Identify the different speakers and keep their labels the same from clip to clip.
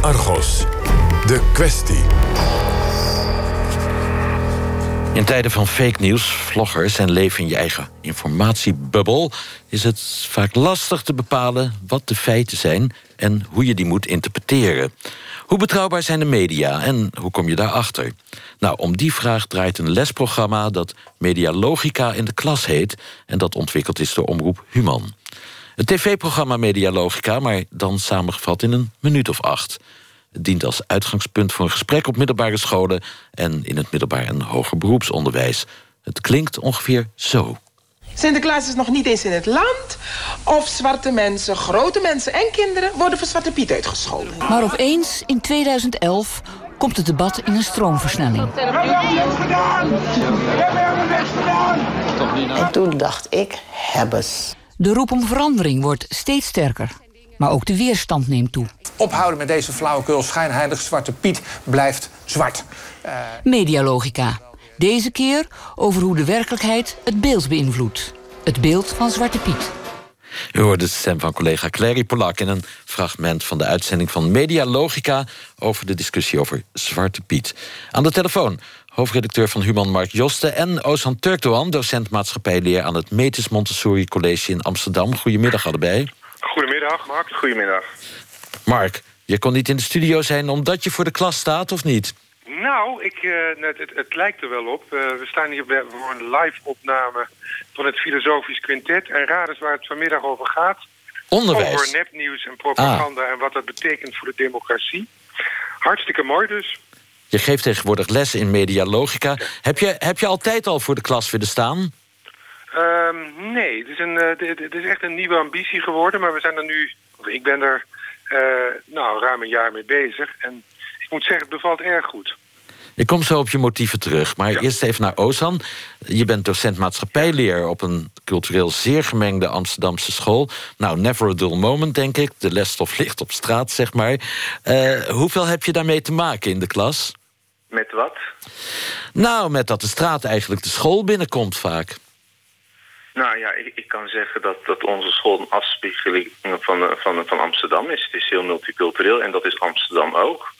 Speaker 1: Argos, de kwestie.
Speaker 2: In tijden van fake news, vloggers en leven in je eigen informatiebubbel... is het vaak lastig te bepalen wat de feiten zijn... en hoe je die moet interpreteren. Hoe betrouwbaar zijn de media en hoe kom je daarachter? Nou, om die vraag draait een lesprogramma... dat Medialogica in de klas heet... en dat ontwikkeld is door Omroep Human. Het tv-programma Medialogica, maar dan samengevat in een minuut of acht... Het dient als uitgangspunt voor een gesprek op middelbare scholen... en in het middelbaar en hoger beroepsonderwijs. Het klinkt ongeveer zo.
Speaker 3: Sinterklaas is nog niet eens in het land. Of zwarte mensen, grote mensen en kinderen worden voor Zwarte Piet uitgescholden.
Speaker 4: Maar opeens, in 2011, komt het debat in een stroomversnelling.
Speaker 5: En toen dacht ik, hebbes.
Speaker 4: De roep om verandering wordt steeds sterker. Maar ook de weerstand neemt toe.
Speaker 6: Ophouden met deze flauwekul. Schijnheilig Zwarte Piet blijft zwart.
Speaker 4: Uh... Medialogica. Deze keer over hoe de werkelijkheid het beeld beïnvloedt. Het beeld van Zwarte Piet.
Speaker 2: U hoorde de stem van collega Clary Polak in een fragment van de uitzending van Medialogica over de discussie over Zwarte Piet. Aan de telefoon hoofdredacteur van Human Mark Joste en Ozan Turkdoğan, docent maatschappijleer aan het Metis Montessori College in Amsterdam. Goedemiddag allebei.
Speaker 7: Goedemiddag, Mark. Goedemiddag.
Speaker 2: Mark, je kon niet in de studio zijn omdat je voor de klas staat, of niet?
Speaker 7: Nou, ik, uh, het, het, het, lijkt er wel op. Uh, we staan hier voor een live-opname van het Filosofisch Quintet. En raad eens waar het vanmiddag over gaat.
Speaker 2: Onderwijs.
Speaker 7: Over nepnieuws en propaganda en wat dat betekent voor de democratie. Hartstikke mooi dus.
Speaker 2: Je geeft tegenwoordig lessen in medialogica. Heb je, heb je altijd al voor de klas willen staan?
Speaker 7: Um, nee, het is, een, uh, het is echt een nieuwe ambitie geworden. Maar we zijn er nu, ik ben er uh, nou, ruim een jaar mee bezig. En ik moet zeggen, het bevalt erg goed.
Speaker 2: Ik kom zo op je motieven terug. Maar ja. eerst even naar Ozan. Je bent docent maatschappijleer op een cultureel zeer gemengde Amsterdamse school. Nou, never a dull moment, denk ik. De lesstof ligt op straat, zeg maar. Uh, hoeveel heb je daarmee te maken in de klas?
Speaker 7: Met wat?
Speaker 2: Nou, met dat de straat eigenlijk de school binnenkomt vaak.
Speaker 7: Nou ja, ik, ik, kan zeggen dat, dat onze school een afspiegeling van, van, van Amsterdam is. Het is heel multicultureel en dat is Amsterdam ook.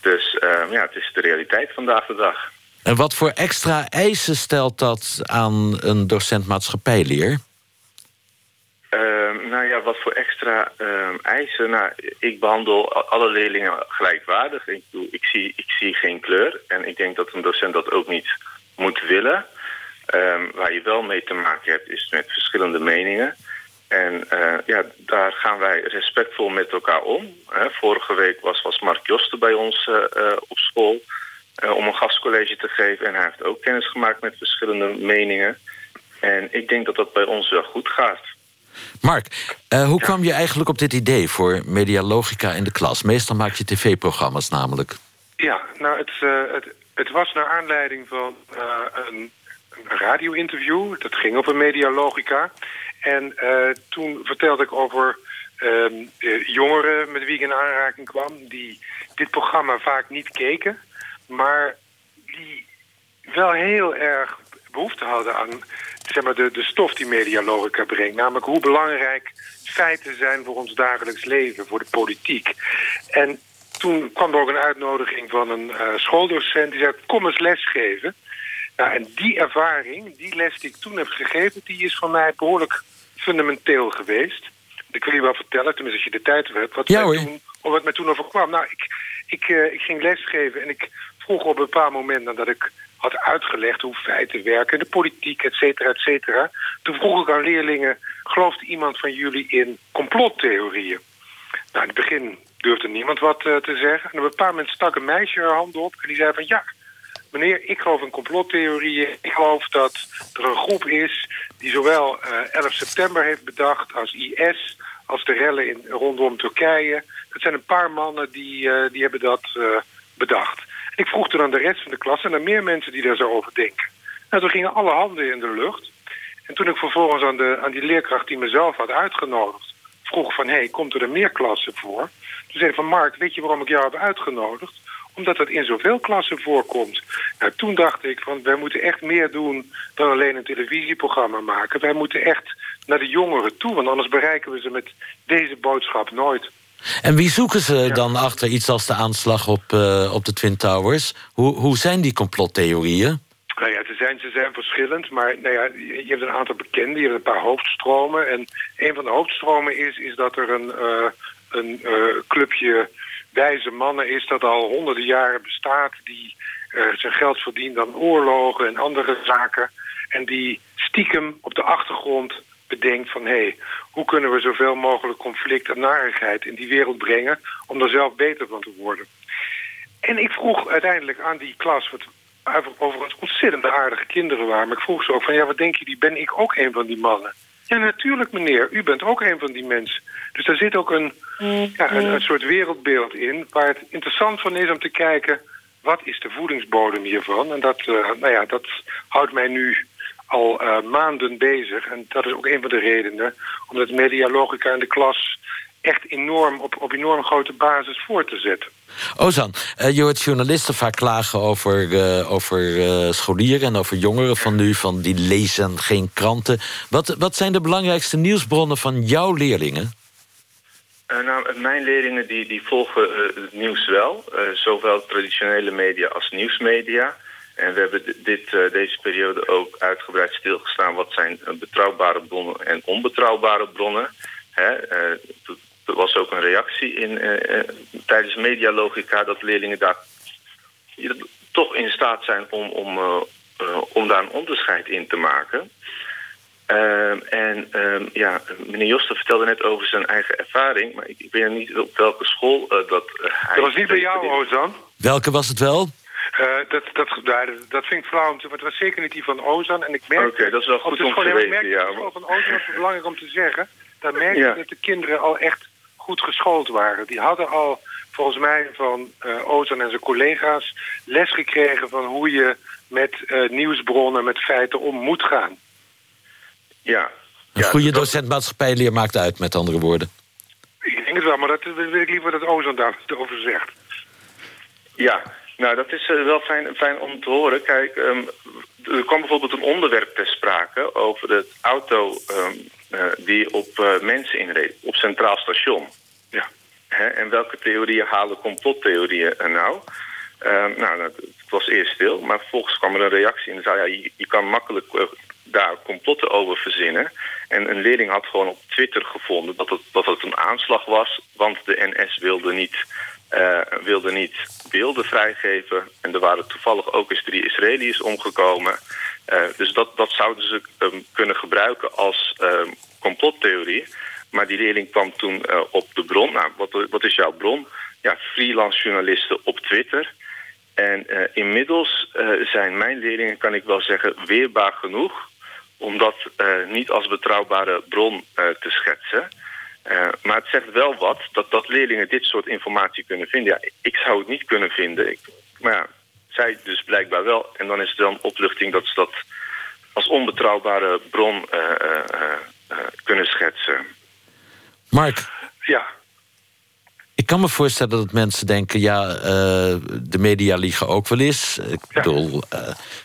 Speaker 7: Dus uh, ja, het is de realiteit vandaag de dag.
Speaker 2: En wat voor extra eisen stelt dat aan een docent maatschappijleer?
Speaker 7: Uh, nou ja, wat voor extra uh, eisen? Nou, ik behandel alle leerlingen gelijkwaardig. Ik, ik, zie, ik zie geen kleur. En ik denk dat een docent dat ook niet moet willen. Um, waar je wel mee te maken hebt is met verschillende meningen. En uh, ja, daar gaan wij respectvol met elkaar om. Hè. Vorige week was, was Mark Josten bij ons uh, uh, op school om een gastcollege te geven. En hij heeft ook kennis gemaakt met verschillende meningen. En ik denk dat dat bij ons wel goed gaat.
Speaker 2: Mark, hoe ja. kwam je eigenlijk op dit idee voor Medialogica in de klas? Meestal maak je tv-programma's namelijk.
Speaker 7: Ja, nou, het, het, het was naar aanleiding van een een radio-interview. Dat ging over medialogica. En toen vertelde ik over uh, jongeren met wie ik in aanraking kwam... die dit programma vaak niet keken... maar die wel heel erg behoefte hadden aan zeg maar, de, de stof die medialogica brengt. Namelijk hoe belangrijk feiten zijn voor ons dagelijks leven, voor de politiek. En toen kwam er ook een uitnodiging van een uh, schooldocent... die zei, kom eens lesgeven... Nou, en die ervaring, die les die ik toen heb gegeven... die is voor mij behoorlijk fundamenteel geweest. Ik wil je wel vertellen, tenminste als je de tijd hebt... wat,
Speaker 2: ja,
Speaker 7: mij, toen, wat mij toen overkwam. Nou, ik, ik, uh, ik ging lesgeven en ik vroeg op een bepaald moment... nadat ik had uitgelegd hoe feiten werken... de politiek, et cetera, et cetera... toen vroeg ik aan leerlingen... gelooft iemand van jullie in complottheorieën? Nou, in het begin durfde niemand wat uh, te zeggen. En op een bepaald moment stak een meisje haar hand op... en die zei van ja meneer, ik geloof in complottheorieën. Ik geloof dat er een groep is die zowel uh, 11 september heeft bedacht als IS... als de rellen in, rondom Turkije. Dat zijn een paar mannen die, uh, die hebben dat bedacht. Ik vroeg toen aan de rest van de klas en er meer mensen die daar zo over denken. Nou, toen gingen alle handen in de lucht. En toen ik vervolgens aan, de, aan die leerkracht die mezelf had uitgenodigd... vroeg van, hé, hey, komt er meer klassen voor? Toen zei hij van, Mark, weet je waarom ik jou heb uitgenodigd? omdat het in zoveel klassen voorkomt. Nou, toen dacht ik van wij moeten echt meer doen dan alleen een televisieprogramma maken. Wij moeten echt naar de jongeren toe. Want anders bereiken we ze met deze boodschap nooit.
Speaker 2: En wie zoeken ze dan achter iets als de aanslag op, uh, op de Twin Towers? Hoe, hoe zijn die complottheorieën?
Speaker 7: Nou ja, ze zijn, ze zijn verschillend, maar nou ja, je hebt een aantal bekende, je hebt een paar hoofdstromen. En een van de hoofdstromen is, is dat er een, uh, een uh, clubje wijze mannen is dat al honderden jaren bestaat... die zijn geld verdient aan oorlogen en andere zaken... en die stiekem op de achtergrond bedenkt van... hé, hey, hoe kunnen we zoveel mogelijk conflict en narigheid in die wereld brengen... om er zelf beter van te worden. En ik vroeg uiteindelijk aan die klas... wat overigens ontzettend aardige kinderen waren... maar ik vroeg ze ook van, ja, wat denk je, die ben ik ook een van die mannen? Ja, natuurlijk meneer, u bent ook een van die mensen. Dus daar zit ook een, ja, een, een soort wereldbeeld in... waar het interessant van is om te kijken... wat is de voedingsbodem hiervan? En dat, uh, nou ja, dat houdt mij nu al uh, maanden bezig. En dat is ook een van de redenen. Omdat medialogica in de klas echt enorm op, op enorm grote basis voor te zetten.
Speaker 2: Ozan, uh, je hoort journalisten vaak klagen over, uh, over uh, scholieren en over jongeren van nu, van die lezen geen kranten. Wat, wat zijn de belangrijkste nieuwsbronnen van jouw leerlingen?
Speaker 8: nou, mijn leerlingen die, die volgen het nieuws wel, zowel traditionele media als nieuwsmedia. En we hebben dit, uh, deze periode ook uitgebreid stilgestaan... wat zijn betrouwbare bronnen en onbetrouwbare bronnen. Hè, uh, er was ook een reactie in, uh, tijdens medialogica... dat leerlingen daar toch in staat zijn om, om, om daar een onderscheid in te maken. Ehm, en um, ja, meneer Josten vertelde net over zijn eigen ervaring... maar ik, ik weet niet op welke school dat...
Speaker 7: hij dat was niet bij jou, Ozan?
Speaker 2: Welke was het wel?
Speaker 7: Uh, dat, dat, dat vind ik flauw, maar het was zeker niet die van Ozan. En ik merk.
Speaker 8: Oké, okay, dat is wel goed om te weten,
Speaker 7: ja. Maar... van Ozan was belangrijk om te zeggen. Daar merk je ja. dat de kinderen al echt goed geschoold waren. Die hadden al, volgens mij, van uh, Ozan en zijn collega's... les gekregen van hoe je met uh, nieuwsbronnen, met feiten om moet gaan.
Speaker 8: Ja.
Speaker 2: Een
Speaker 8: ja,
Speaker 2: goede docent maatschappijleer maakt uit, met andere woorden.
Speaker 7: Ik denk het wel, maar dat wil ik liever dat Ozan daarover zegt.
Speaker 8: Ja, nou, dat is uh, wel fijn, fijn om te horen. Kijk, um, er kwam bijvoorbeeld een onderwerp ter sprake over de auto um, uh, die op uh, mensen inreed, op Centraal Station.
Speaker 7: Ja.
Speaker 8: En welke theorieën halen complottheorieën nou? Um, nou, het was eerst stil, maar vervolgens kwam er een reactie en zei ja, je, je kan makkelijk daar complotten over verzinnen. En een leerling had gewoon op Twitter gevonden dat het, dat het een aanslag was, want de NS wilde niet uh, wilde niet beelden vrijgeven. En er waren toevallig ook eens drie Israëliërs omgekomen. Uh, dus dat, dat zouden ze um, kunnen gebruiken als um, complottheorie. Maar die leerling kwam toen uh, op de bron. Nou, wat, wat is jouw bron? Ja, freelance journalisten op Twitter. En inmiddels zijn mijn leerlingen, kan ik wel zeggen, weerbaar genoeg... om dat niet als betrouwbare bron te schetsen... Uh, maar het zegt wel wat dat, dat leerlingen dit soort informatie kunnen vinden. Ja, ik zou het niet kunnen vinden. Ik, maar ja, zij dus blijkbaar wel. En dan is het dan opluchting dat ze dat als onbetrouwbare bron uh, uh, kunnen schetsen.
Speaker 2: Mark.
Speaker 7: Ja.
Speaker 2: Ik kan me voorstellen dat mensen denken... ja, de media liegen ook wel eens. Ik ja. bedoel,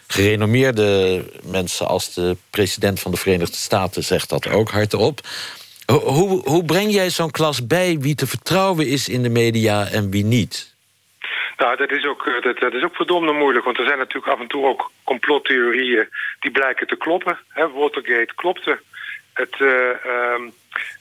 Speaker 2: gerenommeerde mensen als de president van de Verenigde Staten... zegt dat ook hardop. Hoe, hoe breng jij zo'n klas bij wie te vertrouwen is in de media en wie niet?
Speaker 7: Nou, dat is, ook, dat, dat is ook verdomde moeilijk. Want er zijn natuurlijk af en toe ook complottheorieën die blijken te kloppen. Watergate klopte. Het, uh,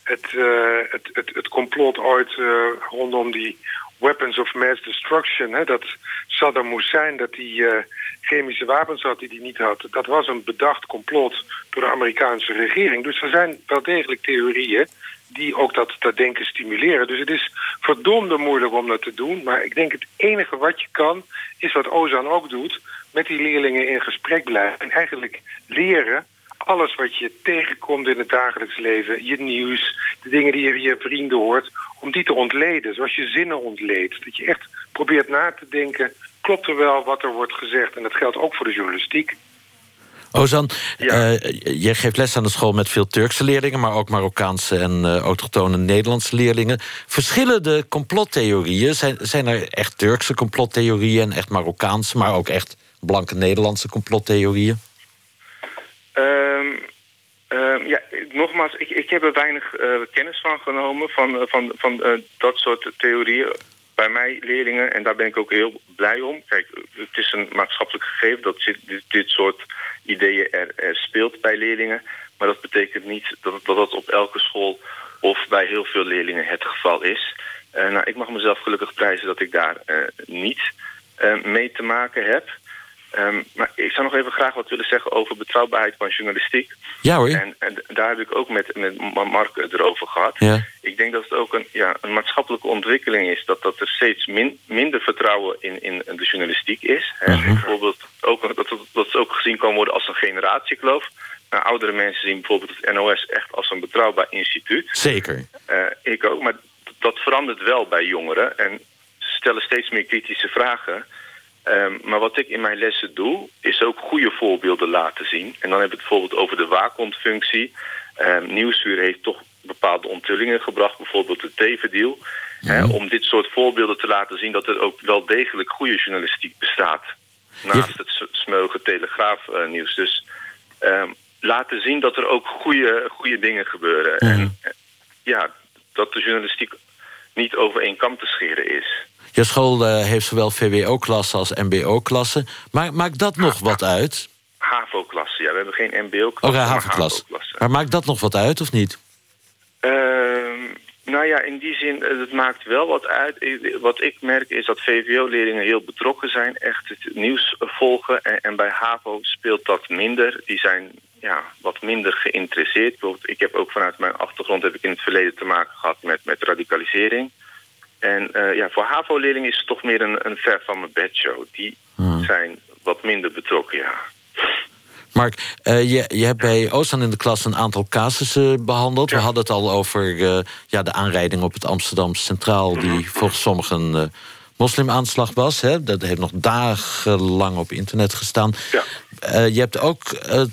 Speaker 7: het, uh, het, het, het, complot ooit uh, rondom die weapons of mass destruction... Hè, dat Saddam Hussein dat hij chemische wapens had die hij niet had... dat was een bedacht complot door de Amerikaanse regering. Dus er zijn wel degelijk theorieën die ook dat, dat denken stimuleren. Dus het is verdomde moeilijk om dat te doen. Maar ik denk het enige wat je kan, is wat Ozan ook doet... met die leerlingen in gesprek blijven. En eigenlijk leren alles wat je tegenkomt in het dagelijks leven... je nieuws, de dingen die je via vrienden hoort... om die te ontleden, zoals je zinnen ontleedt. Dat je echt probeert na te denken... klopt er wel wat er wordt gezegd? En dat geldt ook voor de journalistiek.
Speaker 2: Ozan, ja. uh, jij geeft les aan de school met veel Turkse leerlingen... maar ook Marokkaanse en uh, autochtone Nederlandse leerlingen. Verschillen de complottheorieën? Zijn, zijn er echt Turkse complottheorieën en echt Marokkaanse... maar ook echt blanke Nederlandse complottheorieën?
Speaker 8: Um, ja, nogmaals, ik, ik heb er weinig uh, kennis van genomen van, uh, van, van uh, dat soort theorieën bij mij leerlingen. En daar ben ik ook heel blij om. Kijk, het is een maatschappelijk gegeven dat dit, dit soort ideeën er, er, speelt bij leerlingen. Maar dat betekent niet dat, dat dat op elke school of bij heel veel leerlingen het geval is. nou, ik mag mezelf gelukkig prijzen dat ik daar niet mee te maken heb. Um, maar ik zou nog even graag wat willen zeggen over betrouwbaarheid van journalistiek.
Speaker 2: Ja hoor.
Speaker 8: En, en daar heb ik ook met, met Mark het erover gehad.
Speaker 2: Ja.
Speaker 8: Ik denk dat het ook een, ja, een maatschappelijke ontwikkeling is... dat, dat er steeds min, minder vertrouwen in, in de journalistiek is.
Speaker 2: Uh -huh.
Speaker 8: Bijvoorbeeld ook, dat, dat het ook gezien kan worden als een generatiekloof. Nou, oudere mensen zien bijvoorbeeld het NOS echt als een betrouwbaar instituut.
Speaker 2: Zeker.
Speaker 8: Uh, ik ook, maar dat verandert wel bij jongeren. En ze stellen steeds meer kritische vragen... Um, maar wat ik in mijn lessen doe, is ook goede voorbeelden laten zien. En dan hebben we het bijvoorbeeld over de waakhondfunctie. Um, Nieuwsuur heeft toch bepaalde onthullingen gebracht, bijvoorbeeld de Tevendeal. Ja. Om dit soort voorbeelden te laten zien dat er ook wel degelijk goede journalistiek bestaat. Naast het smeugen telegraafnieuws. Uh, dus um, laten zien dat er ook goede, goede dingen gebeuren.
Speaker 2: Ja.
Speaker 8: En ja, dat de journalistiek niet over één kam te scheren is.
Speaker 2: Je school uh, heeft zowel VWO-klassen als MBO-klassen. Maar maakt dat nog wat uit?
Speaker 8: HAVO-klassen, ja. We hebben geen MBO-klassen,
Speaker 2: oh, ja, HAVO-klassen. Maar maakt dat nog wat uit, of niet?
Speaker 8: Uh, nou ja, in die zin, het maakt wel wat uit. Wat ik merk is dat VWO-leerlingen heel betrokken zijn. Echt het nieuws volgen. En, en bij HAVO speelt dat minder. Die zijn ja, wat minder geïnteresseerd. Bijvoorbeeld, ik heb ook vanuit mijn achtergrond heb ik in het verleden te maken gehad met, met radicalisering. En uh, ja, voor HAVO-leerlingen is het toch meer een, een ver van mijn bedshow. Die hmm. zijn wat minder betrokken, ja.
Speaker 2: Mark, uh, je, je hebt bij Oostan in de klas een aantal casussen behandeld. Ja. We hadden het al over uh, ja, de aanrijding op het Amsterdam Centraal... die -hmm. volgens sommigen een moslimaanslag was. Hè? Dat heeft nog dagenlang op internet gestaan.
Speaker 7: Ja.
Speaker 2: je hebt ook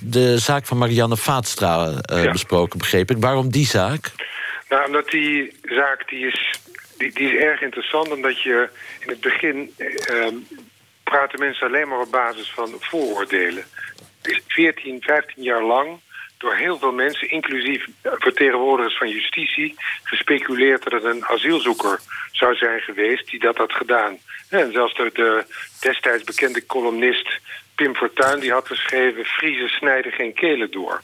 Speaker 2: de zaak van Marianne Vaatstra ja. besproken, begreep ik. Waarom die zaak?
Speaker 7: Nou, omdat die zaak die is die, is erg interessant, omdat je in het begin eh, praten mensen alleen maar op basis van vooroordelen. Dus 14, 15 jaar lang door heel veel mensen, inclusief vertegenwoordigers van justitie, gespeculeerd dat het een asielzoeker zou zijn geweest die dat had gedaan. En zelfs de, de destijds bekende columnist Pim Fortuyn die had geschreven... Friese snijden geen kelen door.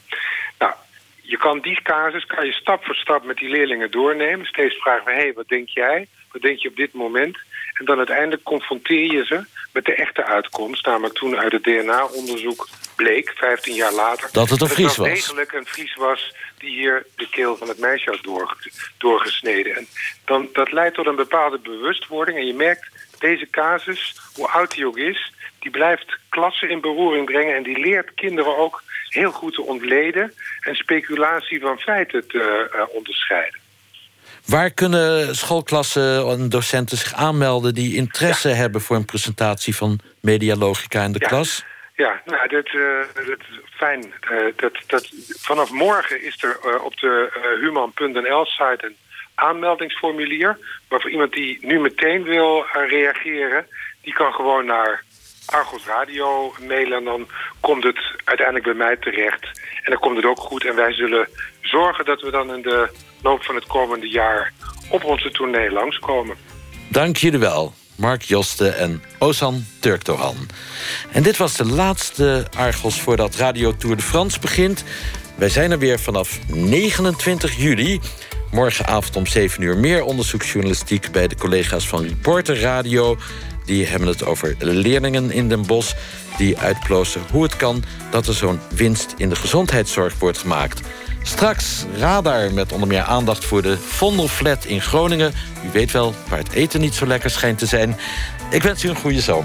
Speaker 7: Je kan die casus kan je stap voor stap met die leerlingen doornemen. Steeds vragen we, hé, hey, wat denk jij? Wat denk je op dit moment? En dan uiteindelijk confronteer je ze met de echte uitkomst. Namelijk toen uit het DNA-onderzoek bleek, 15 jaar later...
Speaker 2: Dat het een Fries
Speaker 7: dat
Speaker 2: was.
Speaker 7: degelijk een Fries was die hier de keel van het meisje had door, doorgesneden. En dan, dat leidt tot een bepaalde bewustwording. En je merkt, deze casus, hoe oud die ook is... die blijft klassen in beroering brengen... en die leert kinderen ook heel goed te ontleden... en speculatie van feiten te uh, onderscheiden.
Speaker 2: Waar kunnen schoolklassen en docenten zich aanmelden... die interesse ja. hebben voor een presentatie van medialogica in de
Speaker 7: ja.
Speaker 2: klas?
Speaker 7: Ja, nou, dat, uh, dat fijn. Uh, dat, dat, vanaf morgen is er uh, op de human.nl-site een aanmeldingsformulier... maar voor iemand die nu meteen wil reageren... die kan gewoon naar Argos Radio mailen... en dan komt het uiteindelijk bij mij terecht. En dan komt het ook goed. En wij zullen zorgen dat we dan in de loop van het komende jaar... op onze tournee langskomen.
Speaker 2: Dank jullie wel. Mark Joste en Ozan Turkdogan. En dit was de laatste Argos voordat Radio Tour de France begint. Wij zijn er weer vanaf 29 juli. Morgenavond om 7 uur meer onderzoeksjournalistiek... bij de collega's van Reporter Radio. Die hebben het over leerlingen in Den Bosch... die uitplozen hoe het kan dat er zo'n winst in de gezondheidszorg wordt gemaakt... Straks radar met onder meer aandacht voor de Vondelflat in Groningen. U weet wel waar het eten niet zo lekker schijnt te zijn. Ik wens u een goede zomer.